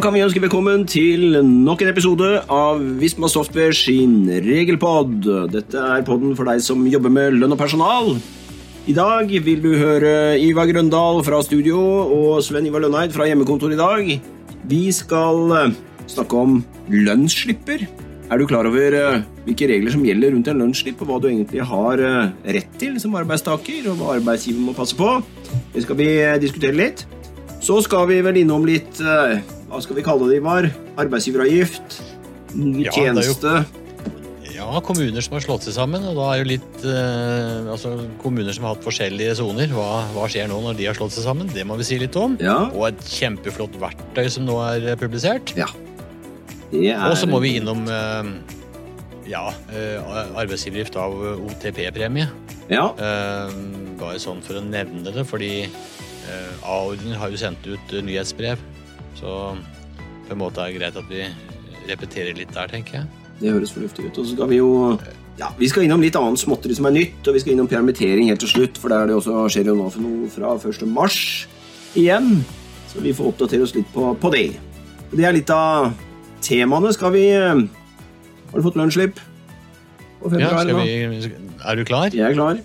kan vi ønske velkommen til nok en episode av Visma Software sin regelpod. Dette er podden for deg som jobber med lønn og personal. I dag vil du høre Ivar Grøndal fra studio og Sven Ivar Lønneid fra hjemmekontor i dag. Vi skal eh, snakke om lønnsslipper. Er du klar over eh, hvilke regler som gjelder rundt en lønnsslipp, og hva du egentlig har eh, rett til som arbeidstaker, og hva arbeidsgiver må passe på? Det skal vi diskutere litt. Så skal vi vel innom litt Hva skal vi kalle det, Ivar? Arbeidsgiveravgift? Ny Ja, tjeneste? Ja, kommuner som har slått seg sammen, og da er jo litt eh, Altså kommuner som har hatt forskjellige soner. Hva, hva skjer nå når de har slått seg sammen? Det må vi si litt om. Ja. Og et kjempeflott verktøy som nå er eh, publisert. ja. Er Og så må vi innom eh, ja, eh, arbeidsgiveravgift av OTP-premie. Ja. Eh, bare sånn for å nevne det, fordi A-ordenen har jo sendt ut nyhetsbrev. Så på en måte er det greit at vi repeterer litt der, tenker jeg. Det høres fornuftig ut. Og så skal vi jo ja, Vi skal innom litt annet småtteri som er nytt, og vi skal innom permittering helt til slutt, for der er det også skjer jo nå for noe fra 1. mars igjen. Så vi får oppdatere oss litt på, på det. Det er litt av temaene. Skal vi eh, Har du fått lønnsslipp? Ja, skal vi, er du klar? Jeg er klar.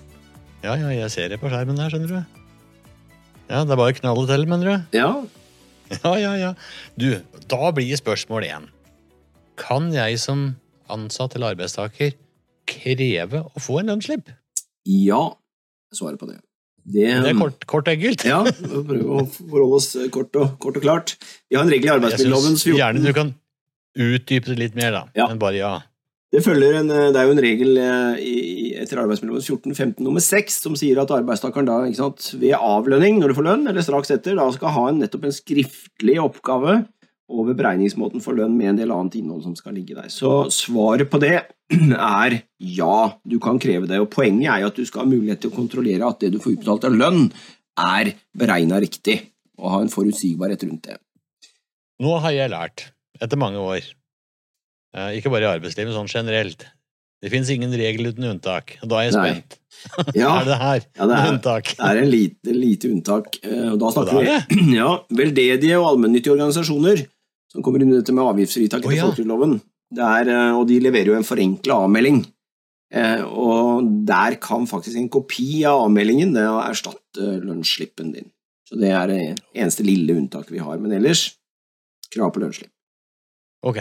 Ja, ja, jeg ser det på skjermen her, skjønner du. Ja, det er bare å knalle til, mener du? Ja. Ja, ja, ja. Du, da blir spørsmål én. Kan jeg som ansatt eller arbeidstaker kreve å få en lønnsslipp? Ja. Svaret på det. Det, Det er kort, kort enkelt. Ja, vi prøver prøve å forholde oss kort og, kort og klart. Vi har en regel i synes 14 gjerne du kan utdype det litt mer, da. Ja. Men bare ja. Det, en, det er jo en regel eh, i, etter arbeidsmiljøloven 14-15 nummer 6 som sier at arbeidstakeren da, sant, ved avlønning når du får lønn, eller straks etter, da skal ha en, nettopp en skriftlig oppgave over beregningsmåten for lønn med en del annet innhold som skal ligge der. Så svaret på det er ja, du kan kreve det. Og poenget er jo at du skal ha mulighet til å kontrollere at det du får utbetalt av lønn, er beregna riktig, og ha en forutsigbarhet rundt det. Nå har jeg lært, etter mange år, eh, ikke bare i arbeidslivet, men sånn generelt Det fins ingen regel uten unntak. Og da er jeg spent. Ja, Er det her Ja, det er- unntak? Det er en lite, lite unntak. eh, Og da snakker er vi ja, veldedige og allmennyttige organisasjoner som kommer inn i dette med avgiftsfritak etter oh, ja. folketrygdloven. Eh, Og de leverer jo en forenkla avmelding. Eh, Og der kan faktisk en kopi av avmeldingen erstatte lønnsslippen din. Så det er det eneste lille unntaket vi har. Men ellers krav på lønnsslipp. Ok,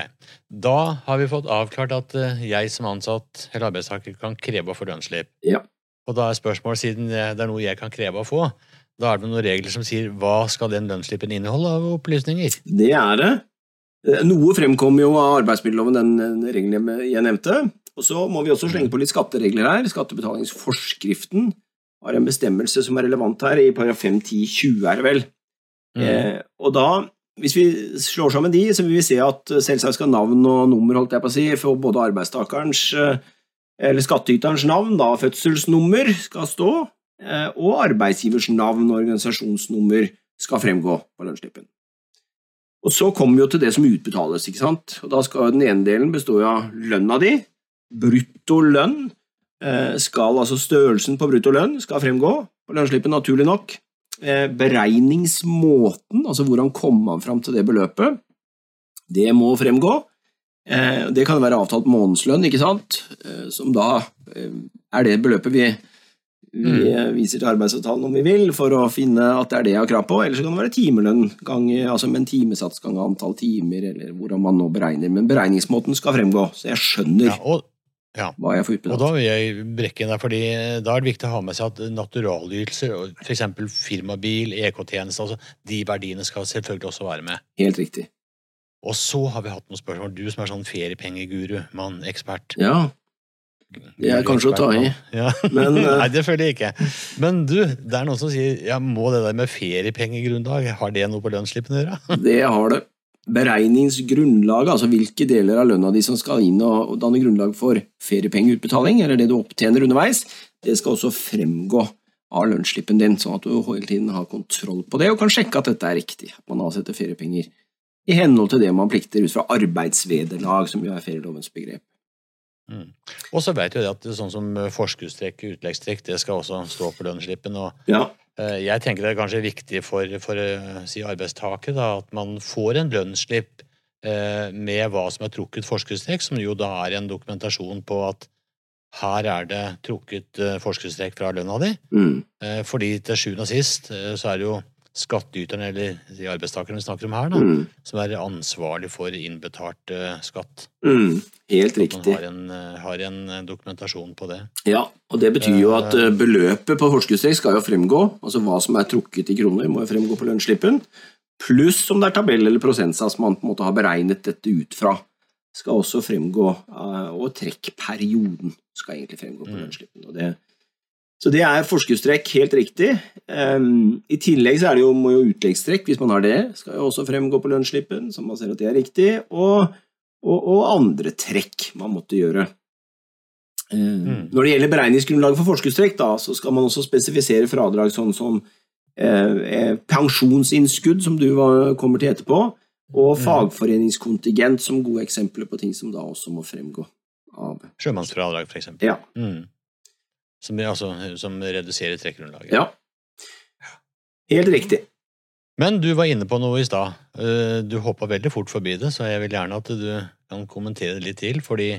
da har vi fått avklart at eh, jeg som ansatt eller arbeidstaker kan kreve å få lønnsslipp. Ja. Og da er spørsmålet, siden det er noe jeg kan kreve å få, da er det noen regler som sier hva skal den lønnsslippen inneholde av opplysninger? Det er det. Eh, Noe fremkom jo av arbeidsmiljøloven, den, regelen jeg nevnte. Og så må vi også slenge på litt skatteregler her. Skattebetalingsforskriften har en bestemmelse som er relevant her, i paragraf 5-10-20 er det vel. Mm. Eh, og da, hvis vi slår sammen de, så vil vi se at eh, selvsagt skal navn og nummer, holdt jeg på å si, for både arbeidstakerens eh, eller skattyterens navn, da fødselsnummer skal stå, eh, og arbeidsgivers navn og organisasjonsnummer skal fremgå på lønnsslippen. Og så kommer vi jo til det som utbetales, ikke sant? Og da skal den ene delen bestå av lønna di, brutto lønn, skal altså størrelsen på brutto lønn skal fremgå på lønnsslippen, naturlig nok. Eh, Beregningsmåten, altså hvordan kommer man fram til det beløpet, det må fremgå. Eh, Det kan være avtalt månedslønn, ikke sant, Eh, som da er det beløpet vi, vi eh, viser til arbeidsavtalen om vi vil, for å finne at det er det jeg har krav på. Eller så kan det være timelønn, gang, altså med en timesats gang antall timer, eller hvordan man nå beregner. Men beregningsmåten skal fremgå, så jeg skjønner Ja, og, ja. hva jeg får og da vil jeg brekke inn der, fordi da er det viktig å ha med seg at naturalytelser, f.eks. firmabil, EK-tjeneste, altså de verdiene skal selvfølgelig også være med. Helt riktig. Og så har vi hatt noen spørsmål. Du som er sånn feriepengeguru, mann, ekspert. Ja, Det er kanskje å ta i. Ja. Men, eh, Nei, det føler jeg ikke. Men du, det er noen som sier ja, må det der med feriepengegrunnlag, har det noe på lønnsslippen å gjøre? det har det. Beregningsgrunnlaget, altså hvilke deler av lønna di som skal inn og og danne grunnlag for feriepengeutbetaling, eller det du opptjener underveis, det skal også fremgå av lønnsslippen din, sånn at du hele tiden har kontroll på det og kan sjekke at dette er riktig, at man avsetter feriepenger i henhold til det man plikter ut fra arbeidsvederlag, som jo er ferielovens begrep. Mm. Og så vet vi at det sånn som forskuddstrekk, utleggstrekk, det skal også stå på lønnsslippen. Og Ja, jeg tenker det er kanskje viktig for, for eh, si arbeidstakere da, at man får en lønnsslipp eh, med hva som er trukket forskuddstrekk, som jo da er en dokumentasjon på at her er det trukket eh, forskuddstrekk fra lønna di. Mm. Eh, fordi til sjuende og sist eh, så er det jo skattyterne, eller de arbeidstakerne vi snakker om her, da, Mm. som er ansvarlig for innbetalt eh, skatt. Mm. Helt At man riktig. har en, eh, har en eh, dokumentasjon på det. Ja, og det betyr jo at beløpet på forskuddstrekk skal jo fremgå, altså hva som er trukket i kroner må jo fremgå på lønnsslippen, pluss om det er tabell eller prosentsats man på en måte har beregnet dette ut fra, skal også fremgå, og trekkperioden skal egentlig fremgå på Mm. lønnsslippen. Og det, så det er forskuddstrekk, helt riktig. Um, I tillegg så er det jo, må jo utleggstrekk, hvis man har det, skal jo også fremgå på lønnsslippen, så man ser at det er riktig, og, og, og andre trekk man måtte gjøre. Eh, Mm. Når det gjelder beregningsgrunnlaget for forskuddstrekk, da, så skal man også spesifisere fradrag sånn som eh, eh, pensjonsinnskudd, som du var, kommer til etterpå, og Mm. fagforeningskontingent som gode eksempler på ting som da også må fremgå av Sjømannsfradrag, eksempel. Ja. Mm. Som, altså, som reduserer trekkgrunnlaget. ja. Helt riktig. Men du var inne på noe i stad. Eh, Du hoppa veldig fort forbi det, så jeg vil gjerne at du kan kommentere det litt til. Fordi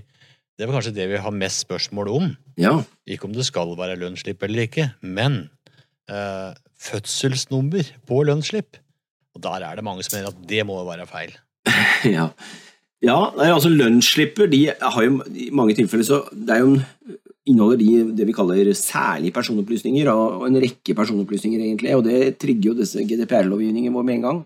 det var kanskje det vi har mest spørsmål om. Ja. Ikke om det skal være lønnsslipp eller ikke, men eh, fødselsnummer på lønnsslipp. Og der er det mange som mener at det må være feil. ja. Ja, altså Lønnsslipper de har jo i mange tilfeller så det er jo en, inneholder de det vi kaller særlige personopplysninger, og en rekke personopplysninger, egentlig, og det trigger jo disse GDPR-lovgivningene vår med en gang.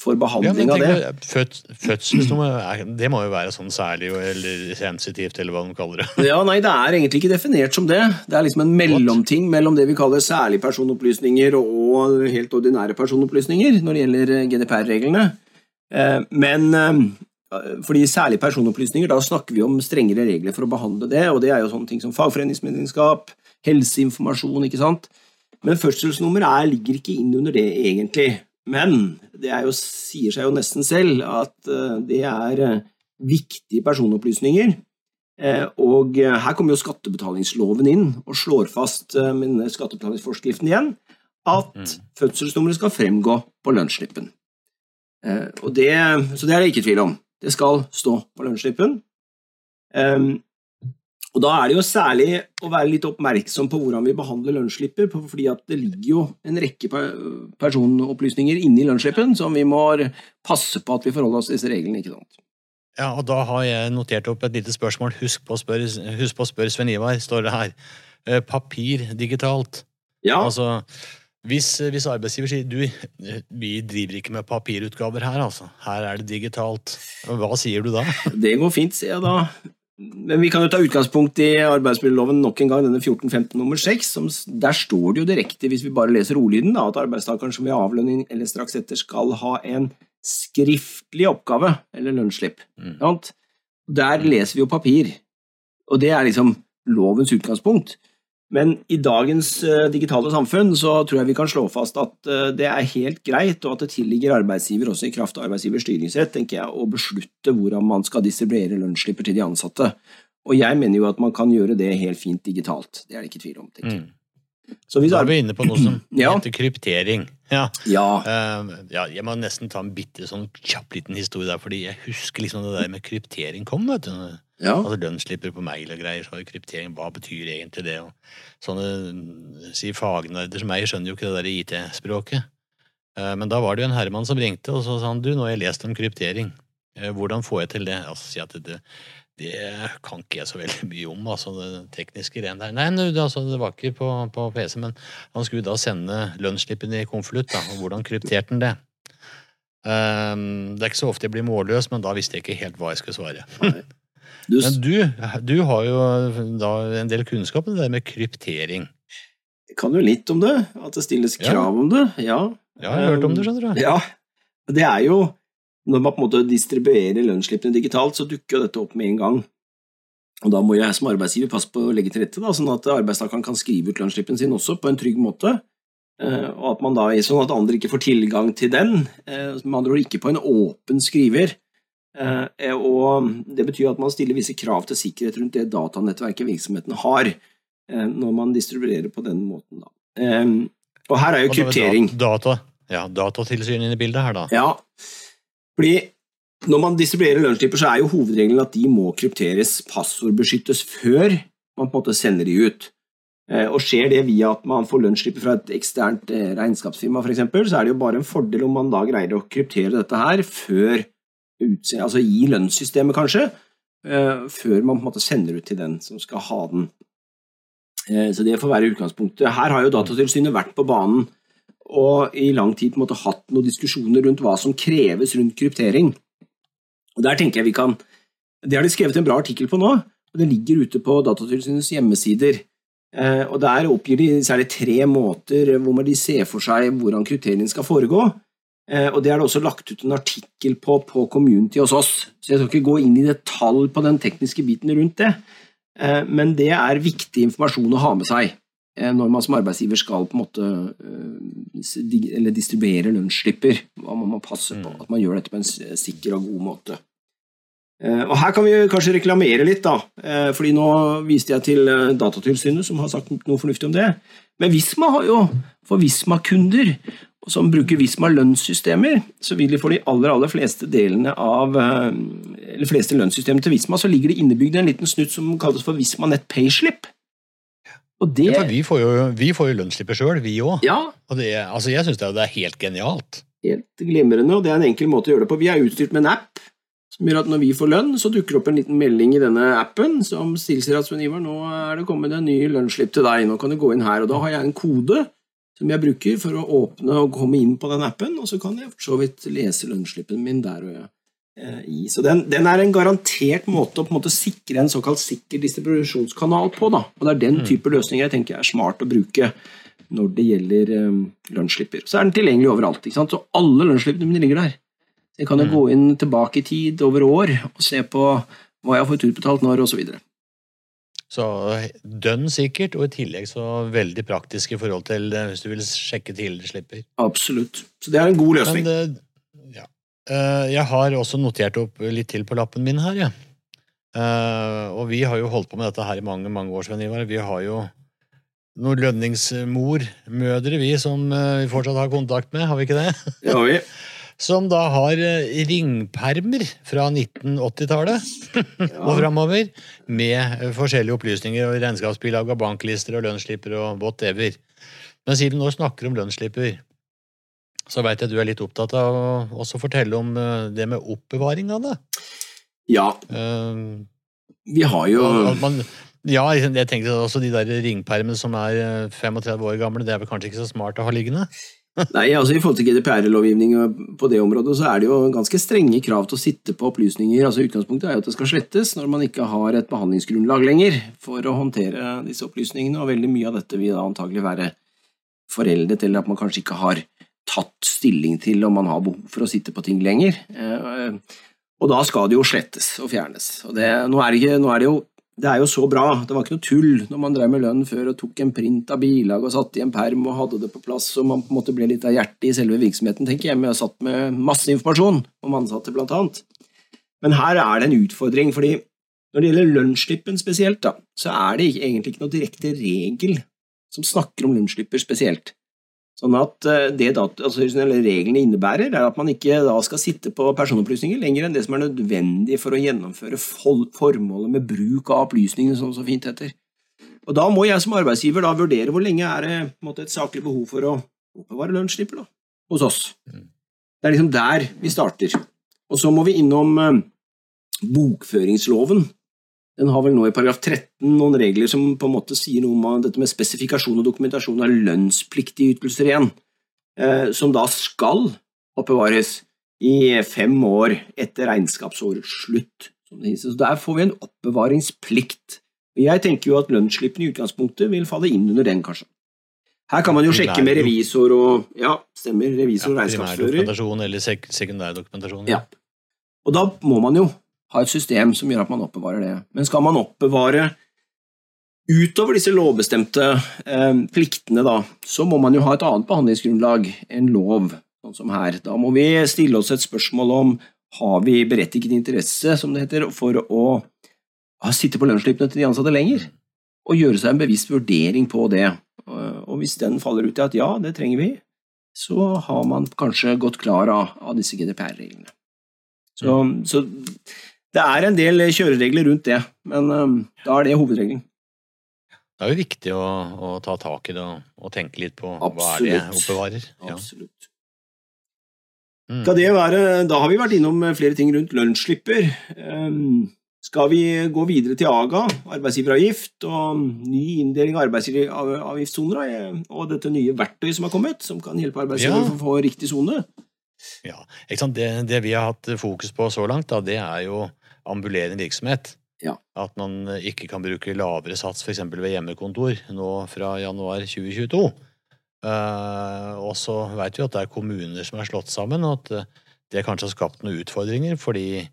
For Ja, behandling men av det. fød, fødselsnummer, er- det må jo være sånn særlig eller sensitivt, eller hva de kaller det. Ja, nei, Det er egentlig ikke definert som det. Det er liksom en mellomting mellom det vi kaller særlige personopplysninger og helt ordinære personopplysninger når det gjelder GDPR-reglene. Eh, Men eh, fordi Særlig personopplysninger, da snakker vi om strengere regler for å behandle det, og det er jo sånne ting som fagforeningsmedlemskap, helseinformasjon, ikke sant. Men fødselsnummer er, ligger ikke inn under det, egentlig. Men det er jo, sier seg jo nesten selv at eh, det er eh, viktige personopplysninger. Eh, Og eh, her kommer jo skattebetalingsloven inn og slår fast eh, med skattebetalingsforskriften igjen at Mm. fødselsnummeret skal fremgå på lønnsslippen. Eh, Og det, så det er det ikke tvil om. Det skal stå på lønnsslippen. Um, og Da er det jo særlig å være litt oppmerksom på hvordan vi behandler lønnsslipper, fordi at det ligger jo en rekke personopplysninger inni lønnsslippen som vi må passe på at vi forholder oss til disse reglene. ikke sant? Ja, og da har jeg notert opp et lite spørsmål. Husk på å spørre, husk på å spørre Sven Ivar, står det her. Eh, Papir digitalt. Ja, Altså, hvis, hvis arbeidsgiver sier du, vi driver ikke med papirutgaver her, altså. Her er det digitalt. Hva sier du da? det går fint, sier jeg da. Men vi kan jo ta utgangspunkt i arbeidsmiljøloven nok en gang, denne 1415 nummer 6. Som, der står det jo direkte, hvis vi bare leser ordlyden, da, at arbeidstakeren som vil ha avlønning eller straks etter skal ha en skriftlig oppgave eller lønnsslipp. Mm. Der leser vi jo papir, og det er liksom lovens utgangspunkt. Men i dagens eh, digitale samfunn så tror jeg vi kan slå fast at eh, det er helt greit, og at det tilligger arbeidsgiver, også i kraft av arbeidsgivers styringsrett, tenker jeg, å beslutte hvordan man skal distribuere lønnsslipper til de ansatte. Og jeg mener jo at man kan gjøre det helt fint digitalt. Det er det ikke tvil om. tenker jeg. Mm. Så hvis Da er vi inne på noe som Ja. heter kryptering. Ja. ja, Uh, ja, jeg må nesten ta en bitte sånn kjapp liten historie der, fordi jeg husker liksom det der med kryptering kom, vet du. Ja, Altså lønnsslipper på mail og greier, så er kryptering, hva betyr egentlig det? Og sånne si fagnerder som meg skjønner jo ikke det der IT-språket. Eh, Men da var det jo en herremann som ringte, og så sa han du, nå har jeg lest om kryptering. Eh, Hvordan får jeg til det? Altså, si at det, det kan ikke jeg så veldig mye om, altså det tekniske greiene der. Nei, nu, det, altså, det var ikke på, på PC, men han skulle da sende lønnsslippen i konvolutt, da, og hvordan krypterte han det? Um, det er ikke så ofte jeg blir målløs, men da visste jeg ikke helt hva jeg skulle svare. Du, Men du, du har jo da en del kunnskap om det der med kryptering. Jeg kan jo litt om det, at det stilles Ja. krav om det. Ja, Jeg har hørt om det, skjønner du. Ja, det er jo Når man på en måte distribuerer lønnsslippene digitalt, så dukker jo dette opp med en gang. Og Da må jeg som arbeidsgiver passe på å legge til rette, da, sånn at arbeidstakeren kan skrive ut lønnsslippen sin også på en trygg måte. Eh, Og at man da, sånn at andre ikke får tilgang til den, eh, med andre ord ikke på en åpen skriver. Eh, Og Det betyr at man stiller visse krav til sikkerhet rundt det datanettverket virksomheten har, eh, når man distribuerer på den måten. Eh, Og her er jo er kryptering. Data, ja, datatilsyn inne i bildet her, da. Ja, fordi når man distribuerer lunsjslipper, så er jo hovedregelen at de må krypteres, passordbeskyttes, før man på en måte sender de ut. Eh, Og skjer det via at man får lunsjslipper fra et eksternt eh, regnskapsfirma, eksempel, så er det jo bare en fordel om man da greier å kryptere dette her før utse- altså i lønnssystemet, kanskje, eh, før man på en måte sender ut til den som skal ha den. Eh, Så det får være utgangspunktet. Her har jo Datatilsynet vært på banen og i lang tid på en måte hatt noen diskusjoner rundt hva som kreves rundt kryptering. Og Der tenker jeg vi kan Det har de skrevet en bra artikkel på nå, og det ligger ute på Datatilsynets hjemmesider. Eh, og Der oppgir de særlig tre måter hvor man de ser for seg hvordan kryptering skal foregå. Eh, og Det er det også lagt ut en artikkel på på Community hos oss, så jeg skal ikke gå inn i detalj på den tekniske biten rundt det. Eh, Men det er viktig informasjon å ha med seg eh, når man som arbeidsgiver skal på en måte distribuere s- Hva og Man passe på Mm. at man gjør dette på en sikker og god måte. Og Her kan vi kanskje reklamere litt, da, fordi nå viste jeg til Datatilsynet, som har sagt noe fornuftig om det. Men Visma har jo, for Visma-kunder som bruker Visma lønnssystemer, så vil de for de aller aller fleste delene av eh, eller fleste lønnssystemer til Visma, så ligger det innebygd en liten snutt som kalles for Visma Net Payslip. Og det Ja, vi får jo, vi får jo lønnsslipper sjøl, vi òg. Ja, Og det, altså, jeg syns det, det er helt genialt. helt glimrende, og det er en enkel måte å gjøre det på. Vi er utstyrt med en app som gjør at når vi får lønn, så dukker det opp en liten melding i denne appen som tilsier at Sven Ivar, nå er det kommet en ny lønnsslipp til deg, nå kan du gå inn her. Og da har jeg en kode som jeg bruker for å åpne og komme inn på den appen, og så kan jeg for så vidt lese lønnsslippen min der og eh, i. Så den, den er en garantert måte å på en måte sikre en såkalt sikker distribusjonskanal på. Da. Og Det er den type løsninger jeg tenker er smart å bruke når det gjelder eh, lønnsslipper. Så er den tilgjengelig overalt. ikke sant? Så alle lønnsslippene mine ligger der. Så jeg kan jo Mm. gå inn tilbake i tid over år og se på hva jeg har fått utbetalt når, osv. Så dønn sikkert, og i tillegg så veldig praktisk i forhold til eh, hvis du vil sjekke tidligere slipper. Absolutt. Så det er en god løsning. Men ja. Eh, Jeg har også notert opp litt til på lappen min her, jeg. Ja. Og vi har jo holdt på med dette her i mange, mange år, Svein Ivar. Vi har jo noen lønningsmor-mødre, vi, som eh, vi fortsatt har kontakt med, har vi ikke det? Det har vi. Som da har eh, ringpermer fra 1980-tallet og Ja. framover, med eh, forskjellige opplysninger og regnskapsbilag og banklister og lønnsslipper og whatever. Men siden du nå snakker om lønnsslipper, så veit jeg du er litt opptatt av å også fortelle om eh, det med oppbevaring av det. ja, Uh, vi har jo man, ja, jeg tenker også de der ringpermene som er eh, 35 år gamle, det er vel kanskje ikke så smart å ha liggende? Nei, altså I forhold til GDPR-lovgivning på det området, så er det jo ganske strenge krav til å sitte på opplysninger. altså Utgangspunktet er jo at det skal slettes når man ikke har et behandlingsgrunnlag lenger for å håndtere disse opplysningene, og veldig mye av dette vil da antagelig være foreldet, eller at man kanskje ikke har tatt stilling til om man har behov for å sitte på ting lenger. Eh, Og da skal det jo slettes og fjernes. Og det, nå er det, nå er det jo det er jo så bra. Det var ikke noe tull når man drev med lønn før og tok en print av bilag og satte i en perm og hadde det på plass, så man på en måte ble litt av hjertet i selve virksomheten, tenker jeg. Men jeg satt med masse informasjon om ansatte, blant annet. Men her er det en utfordring, fordi når det gjelder lønnsslippen spesielt, da, så er det egentlig ikke noe direkte regel som snakker om lønnsslipper spesielt. Sånn at eh, det data, altså, reglene innebærer, er at man ikke da skal sitte på personopplysninger lenger enn det som er nødvendig for å gjennomføre formålet med bruk av opplysningene, som så fint heter. Og Da må jeg som arbeidsgiver da vurdere hvor lenge er det måtte, et saklig behov for å oppbevare lønnsslipper hos oss. Mm. Det er liksom der vi starter. Og så må vi innom eh, bokføringsloven. Den har vel nå i paragraf 13 noen regler som på en måte sier noe om dette med spesifikasjon og dokumentasjon av lønnspliktige ytelser igjen, eh, som da skal oppbevares i fem år etter regnskapsårets slutt. Så Der får vi en oppbevaringsplikt. Jeg tenker jo at lønnsslippene i utgangspunktet vil falle inn under den, kanskje. Her kan man jo sjekke med revisor og Ja, stemmer. Revisor og regnskapsfører. Primærdokumentasjon eller sek sekundærdokumentasjon. Ja. Og da må man jo ha et system som gjør at man oppbevarer det. Men skal man oppbevare utover disse lovbestemte eh, pliktene, da, så må man jo ha et annet behandlingsgrunnlag enn lov, sånn som her. Da må vi stille oss et spørsmål om har vi berettiget interesse, som det heter, for å sitte på lønnsslippene til de ansatte lenger, og gjøre seg en bevisst vurdering på det. Og og hvis den faller ut i at ja, det trenger vi, så har man kanskje gått klar av, av disse GDPR-reglene. Så, så, det er en del kjøreregler rundt det, men um, da er det hovedregelen. Det er jo viktig å, å ta tak i det og, og, tenke litt på Absolutt. hva er det jeg oppbevarer. Ja. Absolutt. Mm. Skal det være, da har vi vært innom flere ting rundt lønnsslipper. Um, skal vi gå videre til AGA, arbeidsgiveravgift, og ny inndeling av arbeidsgiveravgiftssoner, og dette nye verktøyet som har kommet, som kan hjelpe arbeidsgiver ja. å få riktig sone? Ja, det, det, vi har hatt fokus på så langt, da, det er jo ambulerende virksomhet. Ja. At man ikke kan bruke lavere sats f.eks. ved hjemmekontor nå fra januar 2022. Uh, eh, og så veit vi at det er kommuner som er slått sammen, og at det kanskje har skapt noen utfordringer. fordi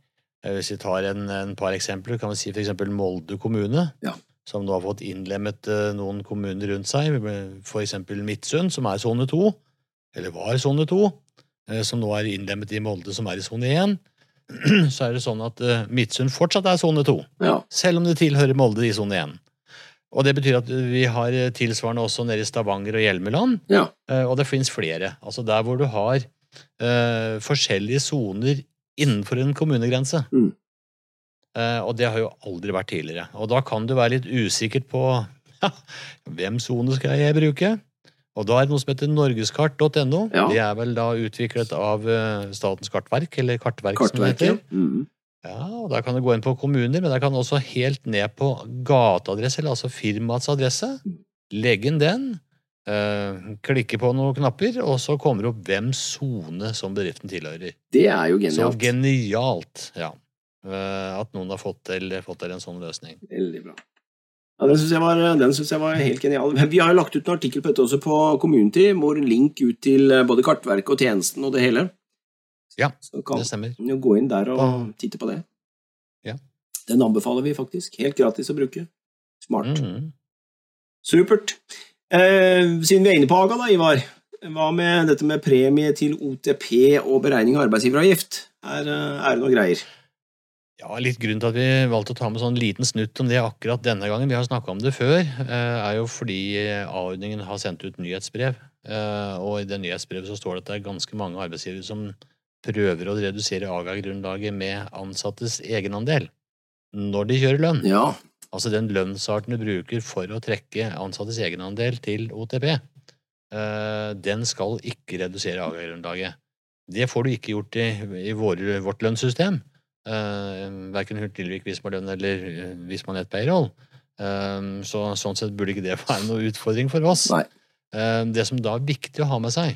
Eh, hvis vi tar en, en par eksempler, kan vi si f.eks. Molde kommune, ja. som nå har fått innlemmet eh, noen kommuner rundt seg, f.eks. Midtsund, som er sone 2, eller var sone 2, eh, som nå er innlemmet i Molde, som er i sone 1. Så er det sånn at Midtsund fortsatt er sone 2, ja. selv om det tilhører Molde i sone 1. Og det betyr at vi har tilsvarende også nede i Stavanger og Hjelmeland. Ja. Og det finnes flere. Altså der hvor du har uh, forskjellige soner innenfor en kommunegrense. Mm. Uh, og det har jo aldri vært tidligere. Og da kan du være litt usikkert på ja, hvem sone skal jeg bruke. Og da er det noe som heter norgeskart.no. Ja. Det er vel da utviklet av uh, Statens kartverk, eller Kartverk som det heter. Mm. Ja, og Da kan du gå inn på kommuner, men der kan du også helt ned på gateadresse, eller altså firmaets adresse. Legge inn den, Uh, klikke på noen knapper, og så kommer det opp hvem sone som bedriften tilhører. Det er jo genialt. Så genialt, ja. Uh, at noen har fått til, fått til, en sånn løsning. Veldig bra. Ja, Den syns jeg, jeg, var helt genial. Vi har jo lagt ut en artikkel på dette også på Community, hvor link ut til eh, både Kartverket og tjenesten og det hele. Ja, det stemmer. Så Gå inn der og titte på det. Ja. Den anbefaler vi faktisk. Helt gratis å bruke. Smart. Mm -hmm. Supert. Eh, siden vi er inne på AGA, da, Ivar. Hva med dette med premie til OTP og beregning av arbeidsgiveravgift? Er, eh, er det noe greier? Ja, Litt grunn til at vi valgte å ta med sånn liten snutt om det akkurat denne gangen, vi har snakka om det før, eh, er jo fordi A-ordningen har sendt ut nyhetsbrev. Eh, og i det nyhetsbrevet så står det at det er ganske mange arbeidsgivere som prøver å redusere AGA-grunnlaget med ansattes egenandel når de kjører lønn. Ja, altså den lønnsarten du bruker for å trekke ansattes egenandel til OTP, eh, den skal ikke redusere avganggrunnlaget. Det får du ikke gjort i, i vår, vårt lønnssystem. Uh, verken Hurtigrevik, Visma-lønn eller uh, er et Payroll. Uh, så sånn sett burde ikke det være noe utfordring for oss. Uh, det som da er viktig å ha med seg,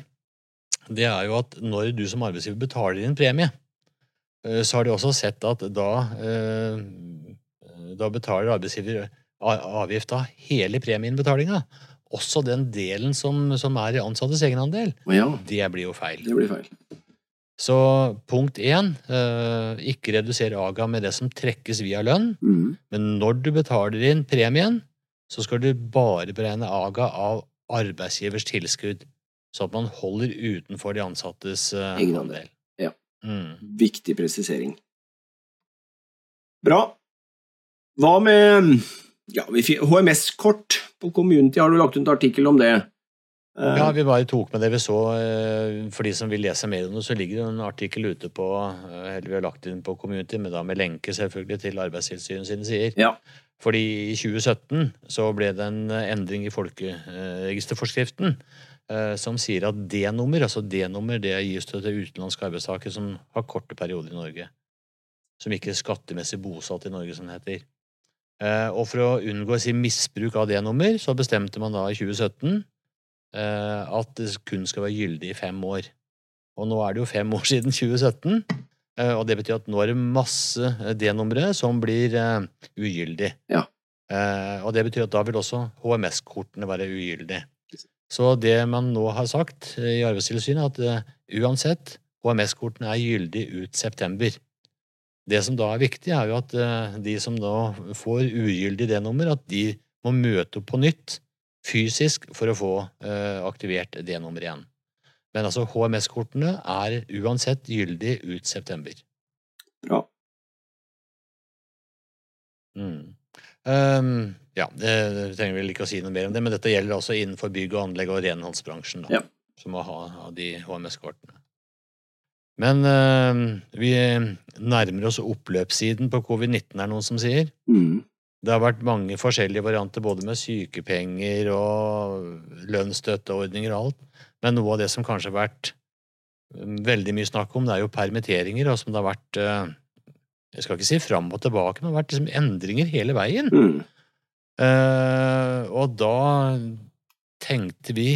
det er jo at når du som arbeidsgiver betaler inn premie, så har de også sett at da da betaler arbeidsgiver avgift av hele premieinnbetalinga. Også den delen som, som er i ansattes egenandel. Ja. Det blir jo feil. Det blir feil. Så punkt én, eh, ikke redusere AGA med det som trekkes via lønn. Mm. Men når du betaler inn premien, så skal du bare beregne AGA av arbeidsgivers tilskudd. Sånn at man holder utenfor de ansattes uh, egenandel. Ja. Mm. Viktig presisering. Bra. Hva med ja, HMS-kort på Community? Har du lagt ut en artikkel om det? Eh, ja, vi bare tok med det vi så. Eh, for de som vil lese mer om det, så ligger det en artikkel ute på eh, eller vi har lagt inn på Community, men da med lenke selvfølgelig til Arbeidstilsynet sine sider. Ja. Fordi i 2017 så ble det en endring i folkeregisterforskriften som sier at D-nummer, altså D-nummer, det gis til utenlandske arbeidstakere som har korte perioder i Norge. Som ikke er skattemessig bosatt i Norge, som det heter. Og for å unngå si, misbruk av D-nummer, så bestemte man da i 2017 eh, at det kun skal være gyldig i fem år. Og nå er det jo fem år siden 2017, eh, og det betyr at nå er det masse D-numre som blir ugyldig. Ja. Og det betyr at da vil også HMS-kortene være ugyldige. Så det man nå har sagt i Arbeidstilsynet, at uansett, HMS-kortene er gyldig ut september. Det som da er viktig, er jo at eh, de som da får ugyldig D-nummer, at de må møte opp på nytt fysisk for å få eh, aktivert D-nummer igjen. Men altså HMS-kortene er uansett gyldig ut september. Bra. Mm. Um, Ja, det trenger vel ikke å si noe mer om det, men dette gjelder også innenfor bygg og anlegg og renholdsbransjen, da, Ja. som må ha, ha de HMS-kortene. Men uh, vi nærmer oss oppløpssiden på covid-19, er det noen som sier. Mm. Det har vært mange forskjellige varianter, både med sykepenger og lønnsstøtteordninger og alt. Men noe av det som kanskje har vært mm, veldig mye snakk om, det er jo permitteringer, og som det har vært øh, Jeg skal ikke si fram og tilbake, men det har vært liksom endringer hele veien. Mm. Uh, og da tenkte vi,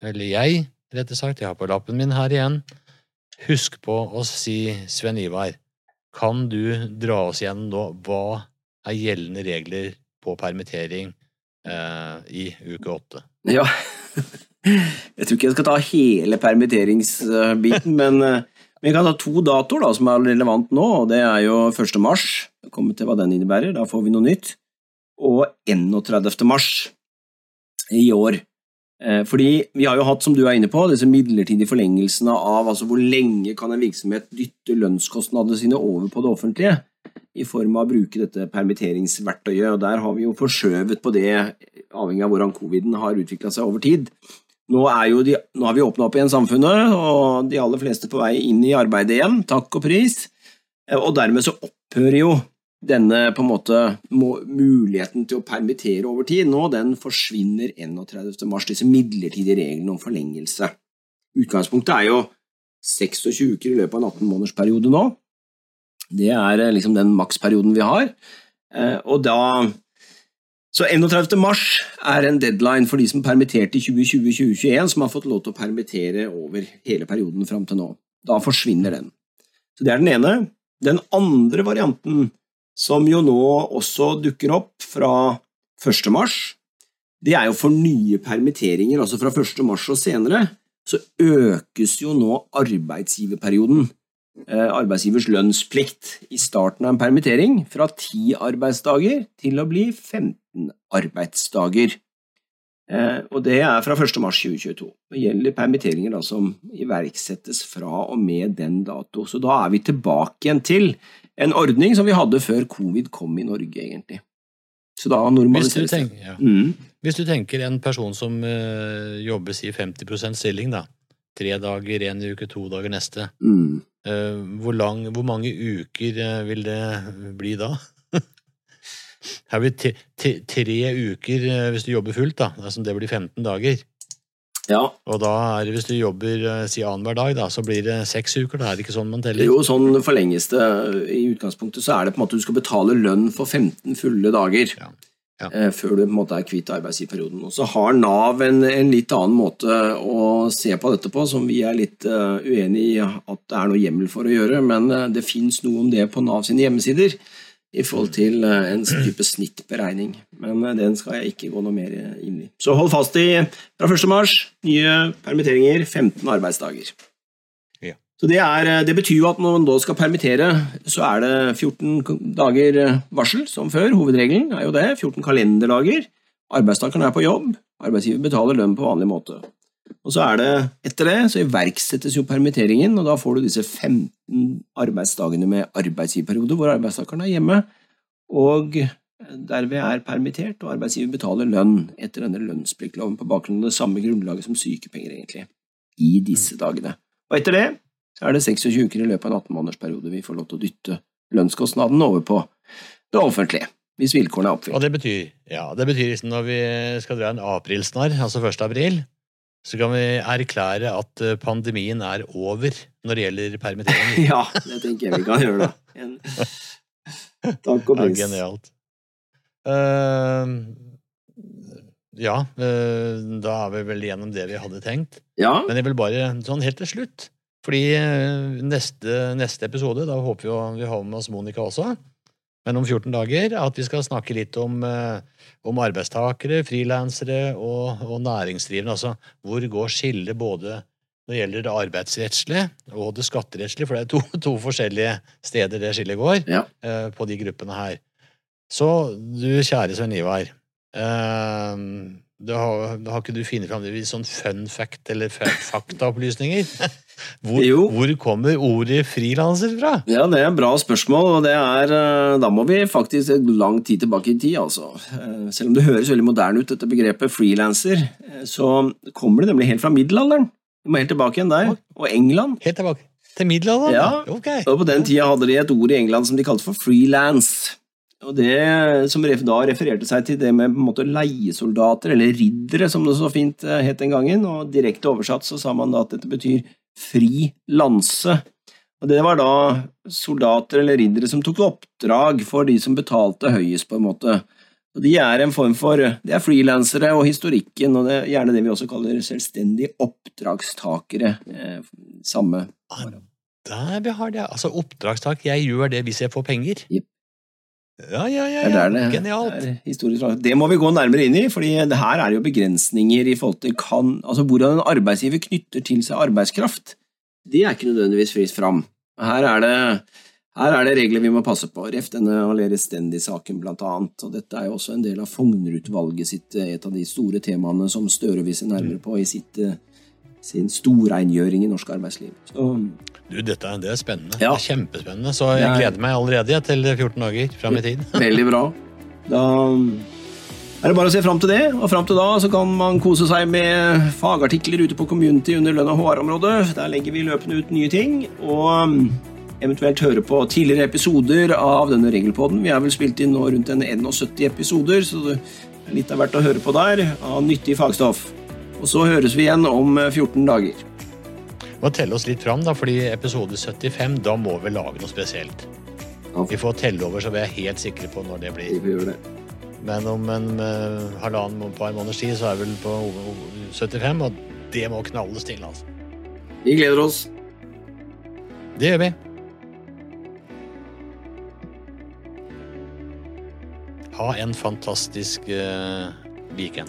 eller jeg, rettere sagt, jeg har på lappen min her igjen, husk på å si, Sven Ivar, kan du dra oss igjennom nå hva er gjeldende regler på permittering eh, i uke åtte? Ja. Jeg tror ikke jeg skal ta hele permitteringsbiten, men eh, vi kan ta to datoer da, som er relevant nå. og Det er jo 1. mars, kommer til hva den innebærer, da får vi noe nytt, og 31. mars i år. Eh, Fordi vi har jo hatt, som du er inne på, disse midlertidige forlengelsene av altså hvor lenge kan en virksomhet dytte lønnskostnadene sine over på det offentlige i form av å bruke dette permitteringsverktøyet. og Der har vi jo forskjøvet på det, avhengig av hvordan coviden har utvikla seg over tid. Nå, de, nå har vi åpna opp igjen samfunnet, og de aller fleste på vei inn i arbeidet igjen, takk og pris. Eh, Og dermed så opphører jo denne på en måte muligheten til å permittere over tid nå, den forsvinner 31. mars, disse midlertidige reglene om forlengelse. Utgangspunktet er jo 26 uker i løpet av en 18-månedersperiode nå. Det er eh, liksom den maksperioden vi har. Eh, Og da Så 31. mars er en deadline for de som permitterte i 2020-2021, som har fått lov til å permittere over hele perioden fram til nå. Da forsvinner den. Så det er den ene. Den andre varianten, som jo nå også dukker opp fra 1. mars, det er jo for nye permitteringer, altså fra 1. mars og senere, så økes jo nå arbeidsgiverperioden arbeidsgivers lønnsplikt i starten av en permittering fra 10 arbeidsdager til å bli 15 arbeidsdager. Eh, og det er fra 1. mars 2022. Det gjelder permitteringer da, som iverksettes fra og med den dato. Så da er vi tilbake igjen til en ordning som vi hadde før covid kom i Norge, egentlig. Så da normaliseres det. Mm. Hvis du tenker en person som eh, jobber si 50% stilling, da. Tre dager en uke, to dager neste. Mm. Eh, hvor, lang, hvor mange uker eh, vil det bli da? Her blir te, te, tre uker eh, hvis du jobber fullt, da. Altså, det blir 15 dager. Ja, Og da er det, hvis du jobber si annenhver dag, da, så blir det seks uker. Da er det ikke sånn man teller. Jo, sånn forlenges det. I utgangspunktet så er det på en måte du skal betale lønn for 15 fulle dager Ja. Ja. eh, før du på en måte er kvitt arbeidsgiverperioden. Og så har Nav en, en litt annen måte å se på dette på, som vi er litt uh, uenig i at det er noe hjemmel for å gjøre, men uh, det fins noe om det på Nav sine hjemmesider i forhold til uh, en type snittberegning. Men den skal jeg ikke gå noe mer inn i. Så hold fast i fra 1. mars, nye permitteringer, 15 arbeidsdager. Så det, er, det betyr jo at når man da skal permittere, så er det 14 dager varsel, som før. Hovedregelen er jo det. 14 kalenderdager. Arbeidstakeren er på jobb. Arbeidsgiver betaler lønn på vanlig måte. Og så er det, Etter det så iverksettes jo permitteringen, og da får du disse 15 arbeidsdagene med arbeidsgiverperiode hvor arbeidstakeren er hjemme og derved er permittert, og arbeidsgiver betaler lønn etter denne lønnspliktloven på bakgrunn av det samme grunnlaget som sykepenger, egentlig, i disse dagene. Og etter det så er det 26 uker i løpet av en 18-månedersperiode vi får lov til å dytte lønnskostnaden over på det offentlige, hvis vilkårene er Og oppfylt. det betyr, ja, det betyr liksom når vi skal dra en aprilsnarr, altså 1. april, så kan vi erklære at eh, pandemien er over når det gjelder permitteringer. Ja, det tenker jeg vi kan gjøre, da. En... Takk og pris. Ja, pris. genialt. Uh, ja, uh, da er vi vel gjennom det vi hadde tenkt. Ja, Men jeg vil bare sånn helt til slutt. Fordi eh, neste, neste episode, da håper vi å vi har med oss Monica også, men om 14 dager, at vi skal snakke litt om, eh, om arbeidstakere, frilansere og, og næringsdrivende. Altså hvor går skillet både når det gjelder det arbeidsrettslige og det skatterettslige, for det er to, to forskjellige steder det skillet går Ja. eh, på de gruppene her. Så du kjære Svein Ivar, eh, da har, har ikke du funnet fram litt sånn fun fact eller faktaopplysninger? Hvor, hvor kommer ordet frilanser fra? Ja, det er et bra spørsmål, og det er eh, Da må vi faktisk et lang tid tilbake i tid, altså. Eh, Selv om det høres veldig moderne ut, dette begrepet frilanser, eh, så kommer det nemlig helt fra middelalderen. Vi må helt tilbake igjen der. Og England. Helt tilbake til middelalderen? Ja. Okay. Og på den tida hadde de et ord i England som de kalte for freelance. Og det som da refererte seg til det med på en måte leiesoldater, eller riddere, som det så fint het den gangen, og direkte oversatt så sa man da at dette betyr fri lanse. Og det var da soldater eller riddere som tok oppdrag for de som betalte høyest, på en måte. Og de er en form for De er frilansere, og historikken, og det er gjerne det vi også kaller selvstendige oppdragstakere. Eh, samme Ah, Der har det. Altså oppdragstak. Jeg gjør det hvis jeg får penger. Jep. Ja, ja, ja. Det ja. det Genialt. Det må vi gå nærmere inn i, for det her er jo begrensninger i forhold til kan, altså hvordan en arbeidsgiver knytter til seg arbeidskraft. Det er ikke nødvendigvis fritt fram. Her er det, her er det regler vi må passe på. Ref denne Aleris Stendi-saken blant annet, og dette er jo også en del av Fougner-utvalget sitt, eh, et av de store temaene som Støre vil se nærmere på i sitt, eh, sin storrengjøring i norsk arbeidsliv. Så Du, dette det er spennende. Ja. Det er kjempespennende. Så jeg gleder meg allerede til 14 dager fram i tid. Veldig bra. Da er det bare å se fram til det, og fram til da så kan man kose seg med fagartikler ute på Community under lønn- og HR-området. Der legger vi løpende ut nye ting, og um, eventuelt høre på tidligere episoder av denne regelpodden. Vi har vel spilt inn nå rundt en 71 episoder, så det er litt av hvert å høre på der av nyttig fagstoff. Og så høres vi igjen om eh, 14 dager. Må telle oss litt fram, da, fordi episode 75, da må vi lage noe spesielt. Ja. Vi får telle over, så vi er helt sikre på når det blir. Vi får gjøre det. Men om en eh, halvannen par måneders tid, så er vi vel på o- o- 75, og det må knalles til, altså. Vi gleder oss. Det gjør vi. Ha en fantastisk uh, weekend.